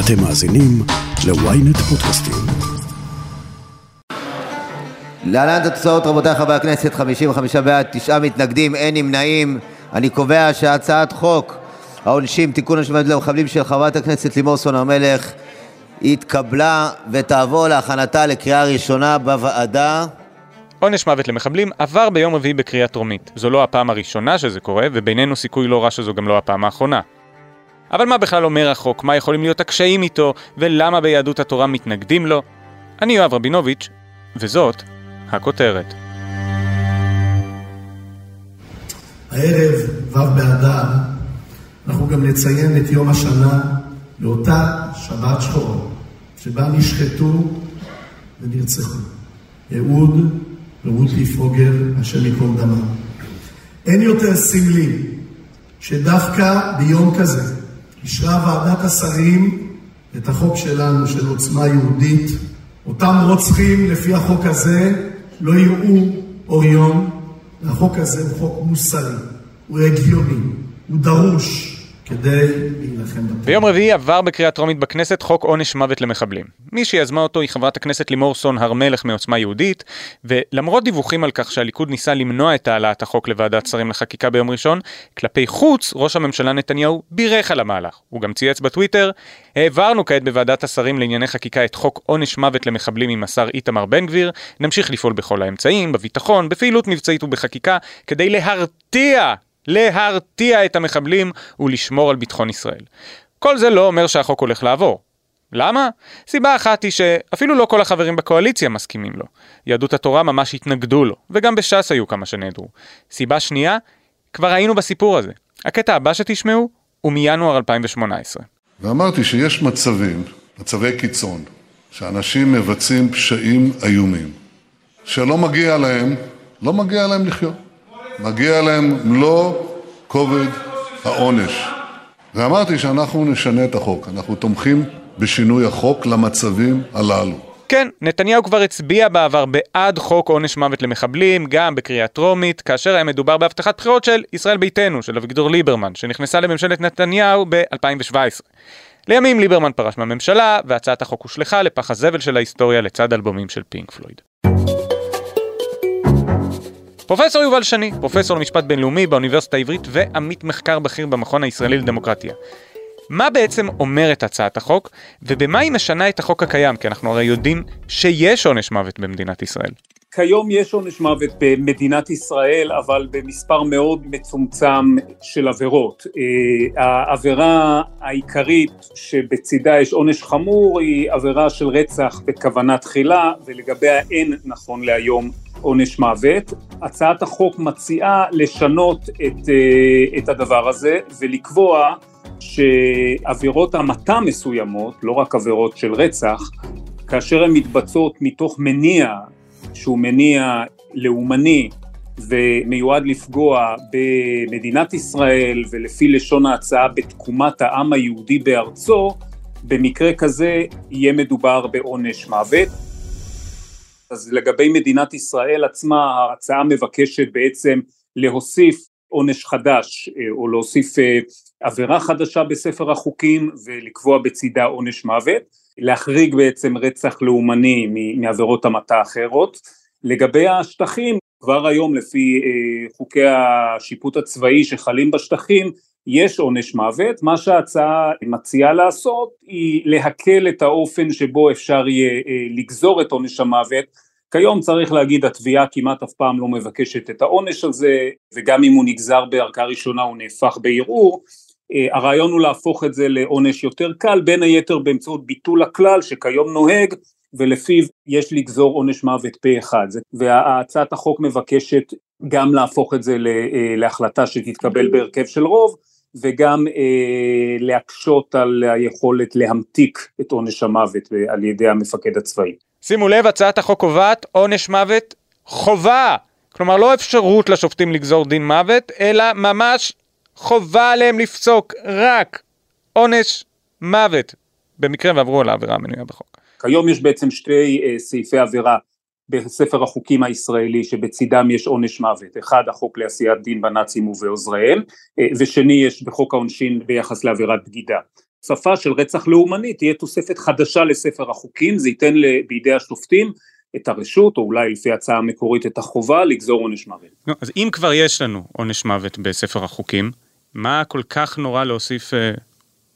אתם מאזינים ל-ynet פודקאסטים. להלן התוצאות, רבותיי חברי הכנסת, 55 בעד, תשעה מתנגדים, אין נמנעים. אני קובע שהצעת חוק העונשין (תיקון השוואת למחבלים) של חברת הכנסת לימור סון הר מלך התקבלה ותעבור להכנתה לקריאה ראשונה בוועדה. עונש מוות למחבלים עבר ביום רביעי בקריאה טרומית. זו לא הפעם הראשונה שזה קורה, ובינינו סיכוי לא רע שזו גם לא הפעם האחרונה. אבל מה בכלל אומר החוק, מה יכולים להיות הקשיים איתו, ולמה ביהדות התורה מתנגדים לו? אני יואב רבינוביץ', וזאת הכותרת. הערב, ו' באדר, אנחנו גם נציין את יום השנה לאותה שבת שחורה, שבה נשחטו ונרצחו אהוד ורותי פוגל, השם ייקום דמם. אין יותר סמלי שדווקא ביום כזה אישרה ועדת השרים את החוק שלנו, של עוצמה יהודית. אותם רוצחים, לפי החוק הזה, לא יראו אור יום. והחוק הזה הוא חוק מוסרי, הוא הגיוני, הוא דרוש. כדי להילחם בטרור. ביום רביעי עבר בקריאה טרומית בכנסת חוק עונש מוות למחבלים. מי שיזמה אותו היא חברת הכנסת לימור סון הר מלך מעוצמה יהודית, ולמרות דיווחים על כך שהליכוד ניסה למנוע את העלאת החוק לוועדת שרים לחקיקה ביום ראשון, כלפי חוץ ראש הממשלה נתניהו בירך על המהלך. הוא גם צייץ בטוויטר, העברנו כעת בוועדת השרים לענייני חקיקה את חוק עונש מוות למחבלים עם השר איתמר בן גביר, נמשיך לפעול בכל האמצעים, בביטחון, בפעילות מבצעית ובחקיקה, כדי להרתיע להרתיע את המחבלים ולשמור על ביטחון ישראל. כל זה לא אומר שהחוק הולך לעבור. למה? סיבה אחת היא שאפילו לא כל החברים בקואליציה מסכימים לו. יהדות התורה ממש התנגדו לו, וגם בש"ס היו כמה שנעדרו. סיבה שנייה, כבר היינו בסיפור הזה. הקטע הבא שתשמעו הוא מינואר 2018. ואמרתי שיש מצבים, מצבי קיצון, שאנשים מבצעים פשעים איומים, שלא מגיע להם, לא מגיע להם לחיות. מגיע להם מלוא כובד העונש. ואמרתי שאנחנו נשנה את החוק. אנחנו תומכים בשינוי החוק למצבים הללו. כן, נתניהו כבר הצביע בעבר בעד חוק עונש מוות למחבלים, גם בקריאה טרומית, כאשר היה מדובר בהבטחת בחירות של ישראל ביתנו, של אביגדור ליברמן, שנכנסה לממשלת נתניהו ב-2017. לימים ליברמן פרש מהממשלה, והצעת החוק הושלכה לפח הזבל של ההיסטוריה לצד אלבומים של פינק פלויד. פרופסור יובל שני, פרופסור למשפט בינלאומי באוניברסיטה העברית ועמית מחקר בכיר במכון הישראלי לדמוקרטיה. מה בעצם אומרת הצעת החוק, ובמה היא משנה את החוק הקיים? כי אנחנו הרי יודעים שיש עונש מוות במדינת ישראל. כיום יש עונש מוות במדינת ישראל, אבל במספר מאוד מצומצם של עבירות. אה, העבירה העיקרית שבצידה יש עונש חמור היא עבירה של רצח בכוונה תחילה, ולגביה אין נכון להיום עונש מוות. הצעת החוק מציעה לשנות את, אה, את הדבר הזה ולקבוע שעבירות המתה מסוימות, לא רק עבירות של רצח, כאשר הן מתבצעות מתוך מניע שהוא מניע לאומני ומיועד לפגוע במדינת ישראל ולפי לשון ההצעה בתקומת העם היהודי בארצו, במקרה כזה יהיה מדובר בעונש מוות. אז לגבי מדינת ישראל עצמה ההצעה מבקשת בעצם להוסיף עונש חדש אה, או להוסיף אה, עבירה חדשה בספר החוקים ולקבוע בצידה עונש מוות, להחריג בעצם רצח לאומני מעבירות המתה אחרות. לגבי השטחים, כבר היום לפי אה, חוקי השיפוט הצבאי שחלים בשטחים, יש עונש מוות, מה שההצעה מציעה לעשות היא להקל את האופן שבו אפשר יהיה אה, לגזור את עונש המוות, כיום צריך להגיד התביעה כמעט אף פעם לא מבקשת את העונש הזה וגם אם הוא נגזר בערכאה ראשונה הוא נהפך בערעור, אה, הרעיון הוא להפוך את זה לעונש יותר קל בין היתר באמצעות ביטול הכלל שכיום נוהג ולפיו יש לגזור עונש מוות פה אחד והצעת החוק מבקשת גם להפוך את זה אה, להחלטה שתתקבל בהרכב של רוב וגם אה, להקשות על היכולת להמתיק את עונש המוות אה, על ידי המפקד הצבאי. שימו לב, הצעת החוק קובעת עונש מוות חובה. כלומר, לא אפשרות לשופטים לגזור דין מוות, אלא ממש חובה עליהם לפסוק רק עונש מוות, במקרה ועברו על העבירה המנויה בחוק. כיום יש בעצם שתי אה, סעיפי עבירה בספר החוקים הישראלי שבצידם יש עונש מוות, אחד החוק לעשיית דין בנאצים ובעוזריהם, אה, ושני יש בחוק העונשין ביחס לעבירת בגידה. שפה של רצח לאומני תהיה תוספת חדשה לספר החוקים, זה ייתן בידי השופטים את הרשות, או אולי לפי ההצעה המקורית את החובה, לגזור עונש מוות. לא, אז אם כבר יש לנו עונש מוות בספר החוקים, מה כל כך נורא להוסיף אה,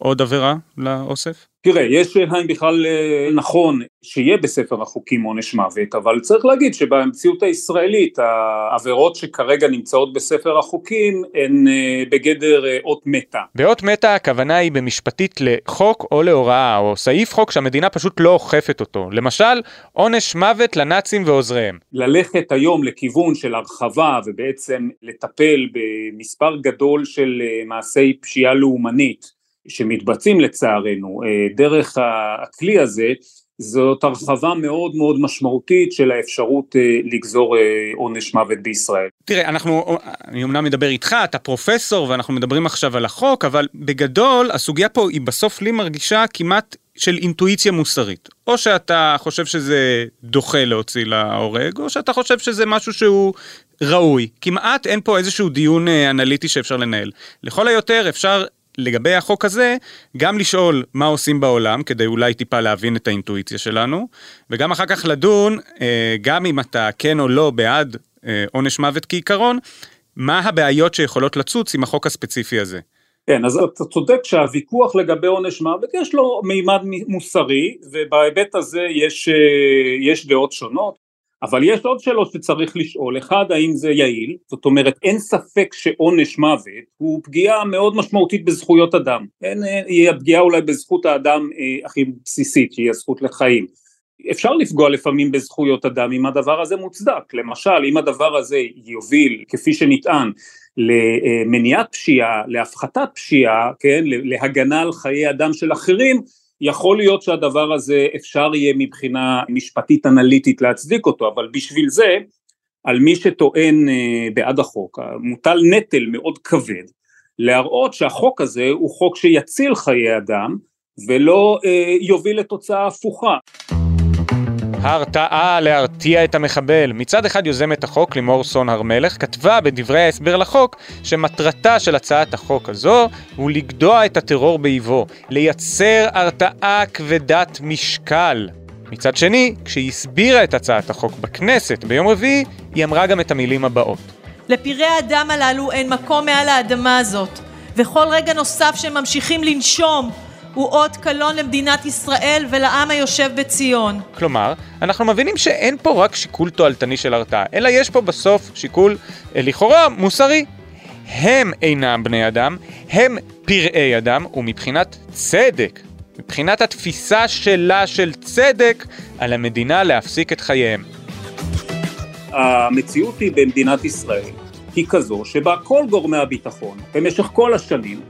עוד עבירה לאוסף? תראה, יש שאלה אם בכלל אה, נכון שיהיה בספר החוקים עונש מוות, אבל צריך להגיד שבמציאות הישראלית העבירות שכרגע נמצאות בספר החוקים הן אה, בגדר אה, אות מתה. באות מתה הכוונה היא במשפטית לחוק או להוראה או סעיף חוק שהמדינה פשוט לא אוכפת אותו. למשל, עונש מוות לנאצים ועוזריהם. ללכת היום לכיוון של הרחבה ובעצם לטפל במספר גדול של מעשי פשיעה לאומנית שמתבצעים לצערנו אה, דרך הכלי הזה, זאת הרחבה מאוד מאוד משמעותית של האפשרות אה, לגזור אה, עונש מוות בישראל. תראה, אנחנו, אני אמנם מדבר איתך, אתה פרופסור ואנחנו מדברים עכשיו על החוק, אבל בגדול הסוגיה פה היא בסוף לי מרגישה כמעט של אינטואיציה מוסרית. או שאתה חושב שזה דוחה להוציא להורג, או שאתה חושב שזה משהו שהוא ראוי. כמעט אין פה איזשהו דיון אנליטי שאפשר לנהל. לכל היותר אפשר לגבי החוק הזה, גם לשאול מה עושים בעולם, כדי אולי טיפה להבין את האינטואיציה שלנו, וגם אחר כך לדון, אה, גם אם אתה כן או לא בעד אה, עונש מוות כעיקרון, מה הבעיות שיכולות לצוץ עם החוק הספציפי הזה. כן, אז אתה צודק שהוויכוח לגבי עונש מוות יש לו מימד מוסרי, ובהיבט הזה יש, אה, יש דעות שונות. אבל יש עוד שאלות שצריך לשאול, אחד האם זה יעיל, זאת אומרת אין ספק שעונש מוות הוא פגיעה מאוד משמעותית בזכויות אדם, אין, היא הפגיעה אולי בזכות האדם אה, הכי בסיסית שהיא הזכות לחיים, אפשר לפגוע לפעמים בזכויות אדם אם הדבר הזה מוצדק, למשל אם הדבר הזה יוביל כפי שנטען למניעת פשיעה, להפחתת פשיעה, כן, להגנה על חיי אדם של אחרים יכול להיות שהדבר הזה אפשר יהיה מבחינה משפטית אנליטית להצדיק אותו, אבל בשביל זה על מי שטוען אה, בעד החוק מוטל נטל מאוד כבד להראות שהחוק הזה הוא חוק שיציל חיי אדם ולא אה, יוביל לתוצאה הפוכה. הרתעה להרתיע את המחבל. מצד אחד יוזמת החוק לימור סון הר מלך כתבה בדברי ההסבר לחוק שמטרתה של הצעת החוק הזו הוא לגדוע את הטרור באיבו, לייצר הרתעה כבדת משקל. מצד שני, כשהיא הסבירה את הצעת החוק בכנסת ביום רביעי, היא אמרה גם את המילים הבאות. לפראי האדם הללו אין מקום מעל האדמה הזאת, וכל רגע נוסף שהם ממשיכים לנשום הוא אות קלון למדינת ישראל ולעם היושב בציון. כלומר, אנחנו מבינים שאין פה רק שיקול תועלתני של הרתעה, אלא יש פה בסוף שיקול אה, לכאורה מוסרי. הם אינם בני אדם, הם פראי אדם, ומבחינת צדק, מבחינת התפיסה שלה של צדק, על המדינה להפסיק את חייהם. המציאות היא במדינת ישראל היא כזו שבה כל גורמי הביטחון במשך כל השנים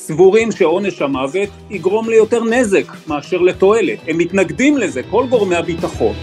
סבורים שעונש המוות יגרום ליותר נזק מאשר לתועלת. הם מתנגדים לזה, כל גורמי הביטחון.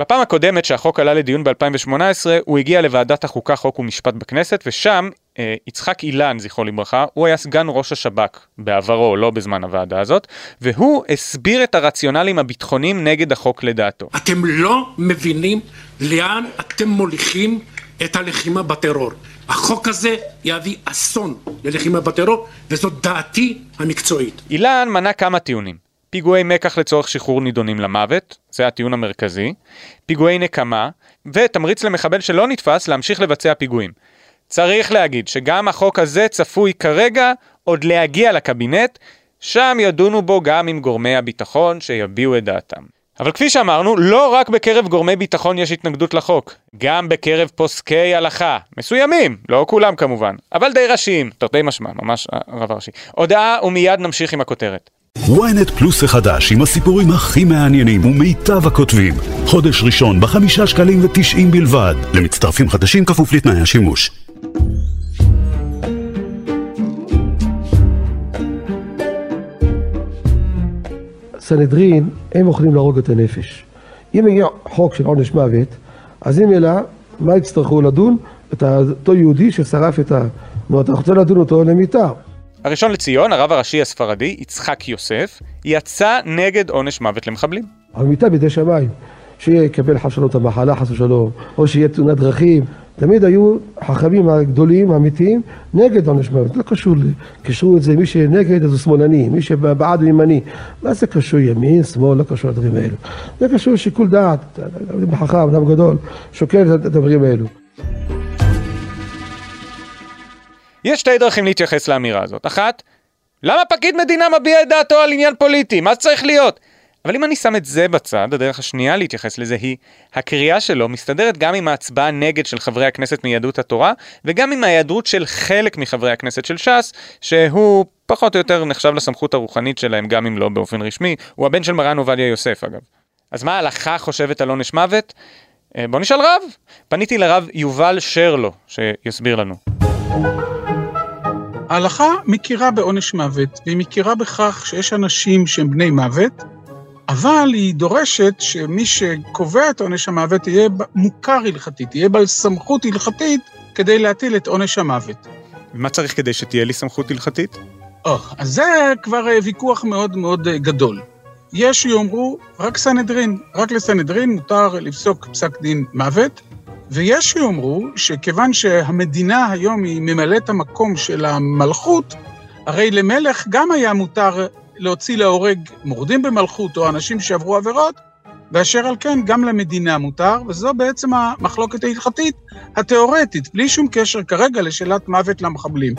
בפעם הקודמת שהחוק עלה לדיון ב-2018, הוא הגיע לוועדת החוקה, חוק ומשפט בכנסת, ושם אה, יצחק אילן, זכרו לברכה, הוא היה סגן ראש השב"כ בעברו, לא בזמן הוועדה הזאת, והוא הסביר את הרציונלים הביטחוניים נגד החוק לדעתו. אתם לא מבינים לאן אתם מוליכים את הלחימה בטרור. החוק הזה יביא אסון ללחימה בטרור, וזאת דעתי המקצועית. אילן מנה כמה טיעונים. פיגועי מקח לצורך שחרור נידונים למוות, זה הטיעון המרכזי, פיגועי נקמה, ותמריץ למחבל שלא נתפס להמשיך לבצע פיגועים. צריך להגיד שגם החוק הזה צפוי כרגע עוד להגיע לקבינט, שם ידונו בו גם עם גורמי הביטחון שיביעו את דעתם. אבל כפי שאמרנו, לא רק בקרב גורמי ביטחון יש התנגדות לחוק, גם בקרב פוסקי הלכה, מסוימים, לא כולם כמובן, אבל די ראשיים, תרתי משמע, ממש הרב הראשי. הודעה ומיד נמשיך עם הכותרת. ynet פלוס החדש עם הסיפורים הכי מעניינים ומיטב הכותבים. חודש ראשון בחמישה שקלים ותשעים בלבד. למצטרפים חדשים כפוף לתנאי השימוש. סנהדרין, הם יכולים להרוג את הנפש. אם יהיה חוק של עונש מוות, אז אם אלא, מה יצטרכו לדון? את אותו יהודי ששרף את ה... אומרת, אנחנו רוצים לדון אותו למיתה. הראשון לציון, הרב הראשי הספרדי, יצחק יוסף, יצא נגד עונש מוות למחבלים. אבל מיתה בידי שמיים. שיקבל את המחלה חס ושלום, או שיהיה תאונת דרכים, תמיד היו חכמים הגדולים, האמיתיים, נגד עונש מוות. לא קשור, קישרו את זה, מי שנגד אז הוא שמאלני, מי שבעד הוא ימני. מה זה קשור ימין, שמאל, לא קשור לדברים האלו. זה קשור לשיקול דעת, אדם חכם, אדם גדול, שוקל את הדברים האלו. יש שתי דרכים להתייחס לאמירה הזאת. אחת, למה פקיד מדינה מביע את דעתו על עניין פוליטי? מה זה צריך להיות? אבל אם אני שם את זה בצד, הדרך השנייה להתייחס לזה היא, הקריאה שלו מסתדרת גם עם ההצבעה נגד של חברי הכנסת מיהדות התורה, וגם עם ההיעדרות של חלק מחברי הכנסת של ש"ס, שהוא פחות או יותר נחשב לסמכות הרוחנית שלהם, גם אם לא באופן רשמי, הוא הבן של מרן עובדיה יוסף אגב. אז מה ההלכה חושבת על עונש מוות? אה, בוא נשאל רב. פניתי לרב יובל שרלו, שיסביר לנו. ההלכה מכירה בעונש מוות, והיא מכירה בכך שיש אנשים שהם בני מוות, אבל היא דורשת שמי שקובע את עונש המוות יהיה מוכר הלכתית, יהיה בעל סמכות הלכתית כדי להטיל את עונש המוות. מה צריך כדי שתהיה לי סמכות הלכתית? או, אז זה כבר אה, ויכוח מאוד מאוד אה, גדול. יש שיאמרו, רק סנהדרין, רק לסנהדרין מותר לפסוק פסק דין מוות, ויש שיאמרו שכיוון שהמדינה היום היא ממלאת המקום של המלכות, הרי למלך גם היה מותר להוציא להורג מורדים במלכות או אנשים שעברו עבירות, ואשר על כן גם למדינה מותר, וזו בעצם המחלוקת ההלכתית התיאורטית, בלי שום קשר כרגע לשאלת מוות למחבלים.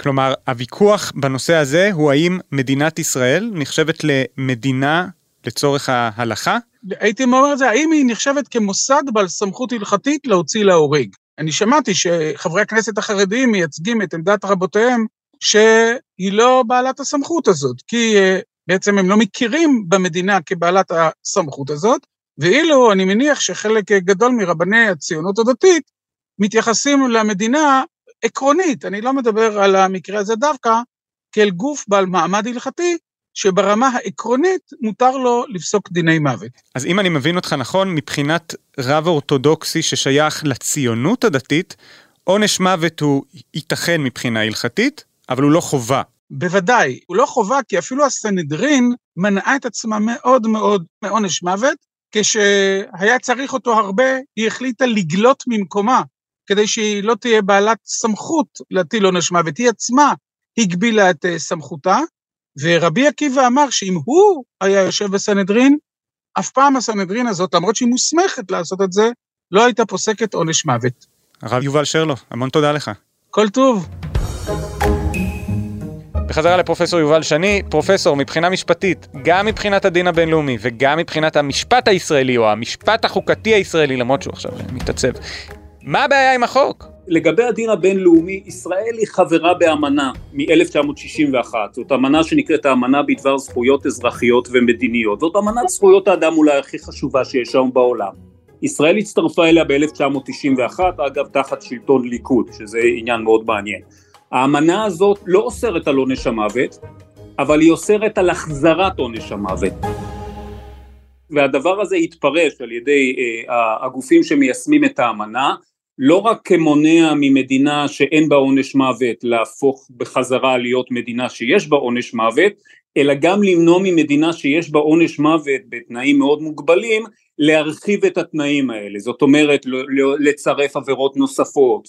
כלומר, הוויכוח בנושא הזה הוא האם מדינת ישראל נחשבת למדינה לצורך ההלכה? הייתי אומר את זה, האם היא נחשבת כמוסד בעל סמכות הלכתית להוציא להורג? אני שמעתי שחברי הכנסת החרדיים מייצגים את עמדת רבותיהם שהיא לא בעלת הסמכות הזאת, כי uh, בעצם הם לא מכירים במדינה כבעלת הסמכות הזאת, ואילו אני מניח שחלק גדול מרבני הציונות הדתית מתייחסים למדינה עקרונית, אני לא מדבר על המקרה הזה דווקא, כאל גוף בעל מעמד הלכתי, שברמה העקרונית מותר לו לפסוק דיני מוות. אז אם אני מבין אותך נכון, מבחינת רב אורתודוקסי ששייך לציונות הדתית, עונש מוות הוא ייתכן מבחינה הלכתית, אבל הוא לא חובה. בוודאי, הוא לא חובה כי אפילו הסנהדרין מנעה את עצמה מאוד מאוד מעונש מוות, כשהיה צריך אותו הרבה, היא החליטה לגלות ממקומה, כדי שהיא לא תהיה בעלת סמכות להטיל עונש מוות. היא עצמה הגבילה את אה, סמכותה, ורבי עקיבא אמר שאם הוא היה יושב בסנהדרין, אף פעם הסנהדרין הזאת, למרות שהיא מוסמכת לעשות את זה, לא הייתה פוסקת עונש מוות. הרב יובל שרלו, המון תודה לך. כל טוב. בחזרה לפרופסור יובל שני, פרופסור, מבחינה משפטית, גם מבחינת הדין הבינלאומי וגם מבחינת המשפט הישראלי או המשפט החוקתי הישראלי, למרות שהוא עכשיו מתעצב, מה הבעיה עם החוק? לגבי הדין הבינלאומי, ישראל היא חברה באמנה מ-1961, זאת אמנה שנקראת האמנה בדבר זכויות אזרחיות ומדיניות, זאת אמנת זכויות האדם אולי הכי חשובה שיש היום בעולם. ישראל הצטרפה אליה ב-1991, אגב תחת שלטון ליכוד, שזה עניין מאוד מעניין. האמנה הזאת לא אוסרת על עונש המוות, אבל היא אוסרת על החזרת עונש המוות. והדבר הזה יתפרש על ידי אה, הגופים שמיישמים את האמנה, לא רק כמונע ממדינה שאין בה עונש מוות להפוך בחזרה להיות מדינה שיש בה עונש מוות, אלא גם למנוע ממדינה שיש בה עונש מוות בתנאים מאוד מוגבלים, להרחיב את התנאים האלה, זאת אומרת לצרף עבירות נוספות,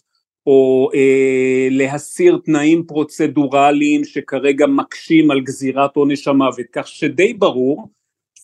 או אה, להסיר תנאים פרוצדורליים שכרגע מקשים על גזירת עונש המוות, כך שדי ברור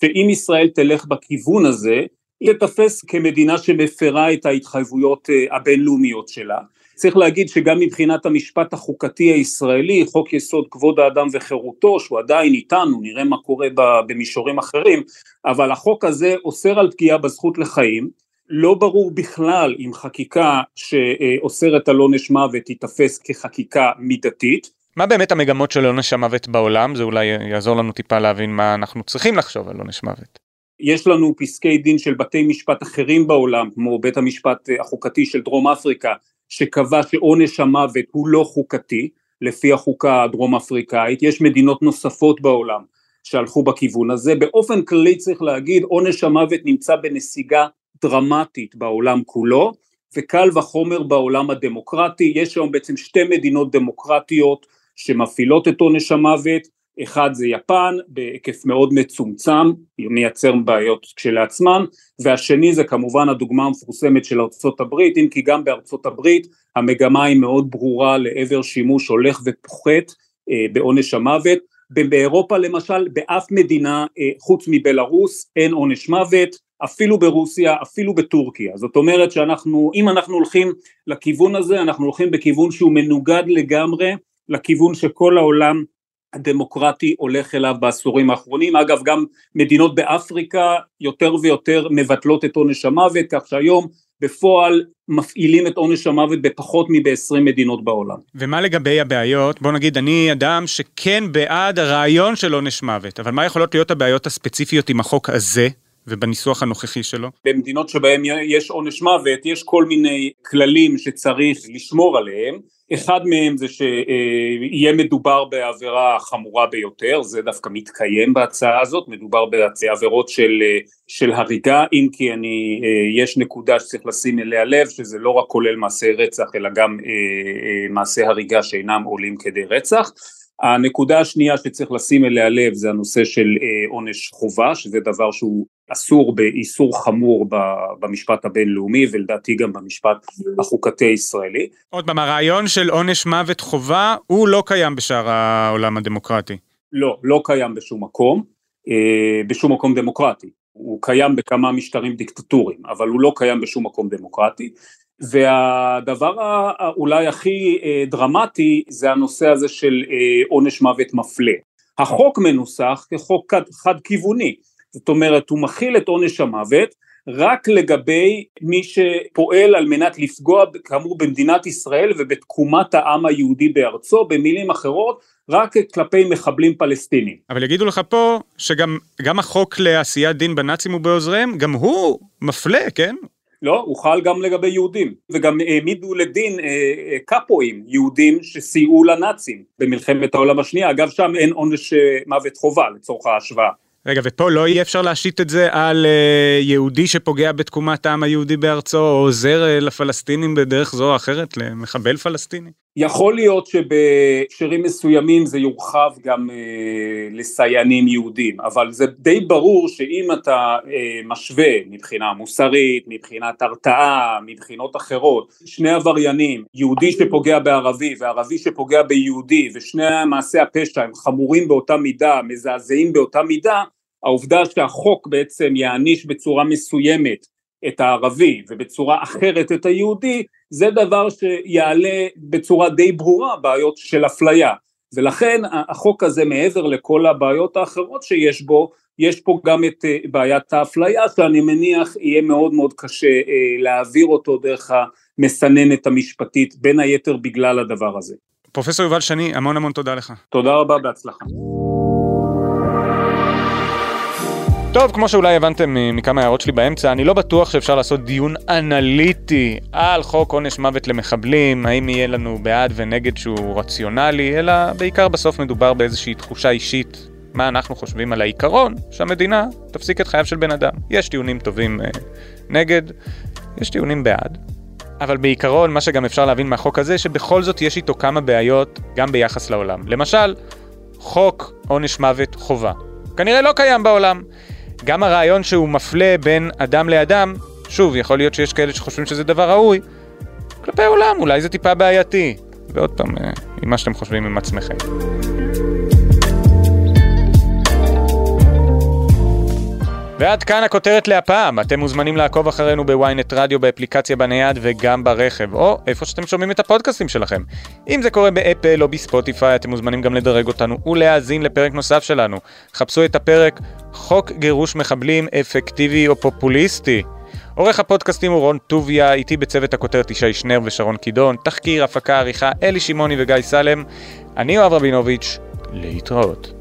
שאם ישראל תלך בכיוון הזה, היא תתפס כמדינה שמפרה את ההתחייבויות אה, הבינלאומיות שלה. צריך להגיד שגם מבחינת המשפט החוקתי הישראלי, חוק יסוד כבוד האדם וחירותו, שהוא עדיין איתנו, נראה מה קורה במישורים אחרים, אבל החוק הזה אוסר על פגיעה בזכות לחיים, לא ברור בכלל אם חקיקה שאוסרת על עונש מוות תיתפס כחקיקה מידתית. מה באמת המגמות של עונש המוות בעולם? זה אולי יעזור לנו טיפה להבין מה אנחנו צריכים לחשוב על עונש מוות. יש לנו פסקי דין של בתי משפט אחרים בעולם, כמו בית המשפט החוקתי של דרום אפריקה, שקבע שעונש המוות הוא לא חוקתי, לפי החוקה הדרום אפריקאית, יש מדינות נוספות בעולם שהלכו בכיוון הזה, באופן כללי צריך להגיד עונש המוות נמצא בנסיגה דרמטית בעולם כולו, וקל וחומר בעולם הדמוקרטי, יש היום בעצם שתי מדינות דמוקרטיות שמפעילות את עונש המוות, אחד זה יפן בהיקף מאוד מצומצם, מייצר בעיות כשלעצמן, והשני זה כמובן הדוגמה המפורסמת של ארצות הברית, אם כי גם בארצות הברית המגמה היא מאוד ברורה לעבר שימוש הולך ופוחת אה, בעונש המוות, באירופה למשל באף מדינה אה, חוץ מבלארוס אין עונש מוות, אפילו ברוסיה, אפילו בטורקיה, זאת אומרת שאנחנו, אם אנחנו הולכים לכיוון הזה, אנחנו הולכים בכיוון שהוא מנוגד לגמרי לכיוון שכל העולם הדמוקרטי הולך אליו בעשורים האחרונים, אגב גם מדינות באפריקה יותר ויותר מבטלות את עונש המוות, כך שהיום בפועל מפעילים את עונש המוות בפחות מב-20 מדינות בעולם. ומה לגבי הבעיות? בוא נגיד, אני אדם שכן בעד הרעיון של עונש מוות, אבל מה יכולות להיות הבעיות הספציפיות עם החוק הזה? ובניסוח הנוכחי שלו? במדינות שבהן יש עונש מוות, יש כל מיני כללים שצריך לשמור עליהם. אחד מהם זה שיהיה מדובר בעבירה חמורה ביותר, זה דווקא מתקיים בהצעה הזאת, מדובר בעבירות של, של הריגה, אם כי אני, יש נקודה שצריך לשים אליה לב, שזה לא רק כולל מעשי רצח, אלא גם מעשי הריגה שאינם עולים כדי רצח. הנקודה השנייה שצריך לשים אליה לב זה הנושא של עונש חובה, שזה דבר שהוא אסור באיסור חמור במשפט הבינלאומי ולדעתי גם במשפט החוקתי הישראלי. עוד פעם, הרעיון של עונש מוות חובה הוא לא קיים בשאר העולם הדמוקרטי. לא, לא קיים בשום מקום, אה, בשום מקום דמוקרטי. הוא קיים בכמה משטרים דיקטטוריים, אבל הוא לא קיים בשום מקום דמוקרטי. והדבר אולי הכי אה, דרמטי זה הנושא הזה של אה, עונש מוות מפלה. החוק מנוסח כחוק חד כיווני, זאת אומרת הוא מכיל את עונש המוות רק לגבי מי שפועל על מנת לפגוע כאמור במדינת ישראל ובתקומת העם היהודי בארצו, במילים אחרות רק כלפי מחבלים פלסטינים. אבל יגידו לך פה שגם החוק לעשיית דין בנאצים ובעוזריהם, גם הוא מפלה, כן? לא, הוא חל גם לגבי יהודים, וגם העמידו לדין אה, אה, קאפואים יהודים שסייעו לנאצים במלחמת העולם השנייה, אגב שם אין עונש אה, מוות חובה לצורך ההשוואה. רגע, ופה לא יהיה אפשר להשית את זה על uh, יהודי שפוגע בתקומת העם היהודי בארצו, או עוזר uh, לפלסטינים בדרך זו או אחרת, למחבל פלסטיני? יכול להיות שבהקשרים מסוימים זה יורחב גם uh, לסייענים יהודים, אבל זה די ברור שאם אתה uh, משווה מבחינה מוסרית, מבחינת הרתעה, מבחינות אחרות, שני עבריינים, יהודי שפוגע בערבי וערבי שפוגע ביהודי, ושני מעשי הפשע הם חמורים באותה מידה, מזעזעים באותה מידה, העובדה שהחוק בעצם יעניש בצורה מסוימת את הערבי ובצורה אחרת את היהודי, זה דבר שיעלה בצורה די ברורה בעיות של אפליה. ולכן החוק הזה מעבר לכל הבעיות האחרות שיש בו, יש פה גם את אה, בעיית האפליה שאני מניח יהיה מאוד מאוד קשה אה, להעביר אותו דרך המסננת המשפטית, בין היתר בגלל הדבר הזה. פרופסור יובל שני, המון המון תודה לך. תודה רבה, בהצלחה. טוב, כמו שאולי הבנתם מכמה הערות שלי באמצע, אני לא בטוח שאפשר לעשות דיון אנליטי על חוק עונש מוות למחבלים, האם יהיה לנו בעד ונגד שהוא רציונלי, אלא בעיקר בסוף מדובר באיזושהי תחושה אישית, מה אנחנו חושבים על העיקרון שהמדינה תפסיק את חייו של בן אדם. יש טיעונים טובים אה, נגד, יש טיעונים בעד. אבל בעיקרון, מה שגם אפשר להבין מהחוק הזה, שבכל זאת יש איתו כמה בעיות גם ביחס לעולם. למשל, חוק עונש מוות חובה. כנראה לא קיים בעולם. גם הרעיון שהוא מפלה בין אדם לאדם, שוב, יכול להיות שיש כאלה שחושבים שזה דבר ראוי, כלפי העולם אולי זה טיפה בעייתי. ועוד פעם, אה, עם מה שאתם חושבים עם עצמכם. ועד כאן הכותרת להפעם, אתם מוזמנים לעקוב אחרינו בוויינט רדיו, באפליקציה בנייד וגם ברכב, או איפה שאתם שומעים את הפודקאסטים שלכם. אם זה קורה באפל או בספוטיפיי, אתם מוזמנים גם לדרג אותנו ולהאזין לפרק נוסף שלנו. חפשו את הפרק חוק גירוש מחבלים אפקטיבי או פופוליסטי. עורך הפודקאסטים הוא רון טוביה, איתי בצוות הכותרת ישי שנר ושרון קידון, תחקיר, הפקה, עריכה, אלי שמעוני וגיא סלם. אני יואב רבינוביץ', להתראות.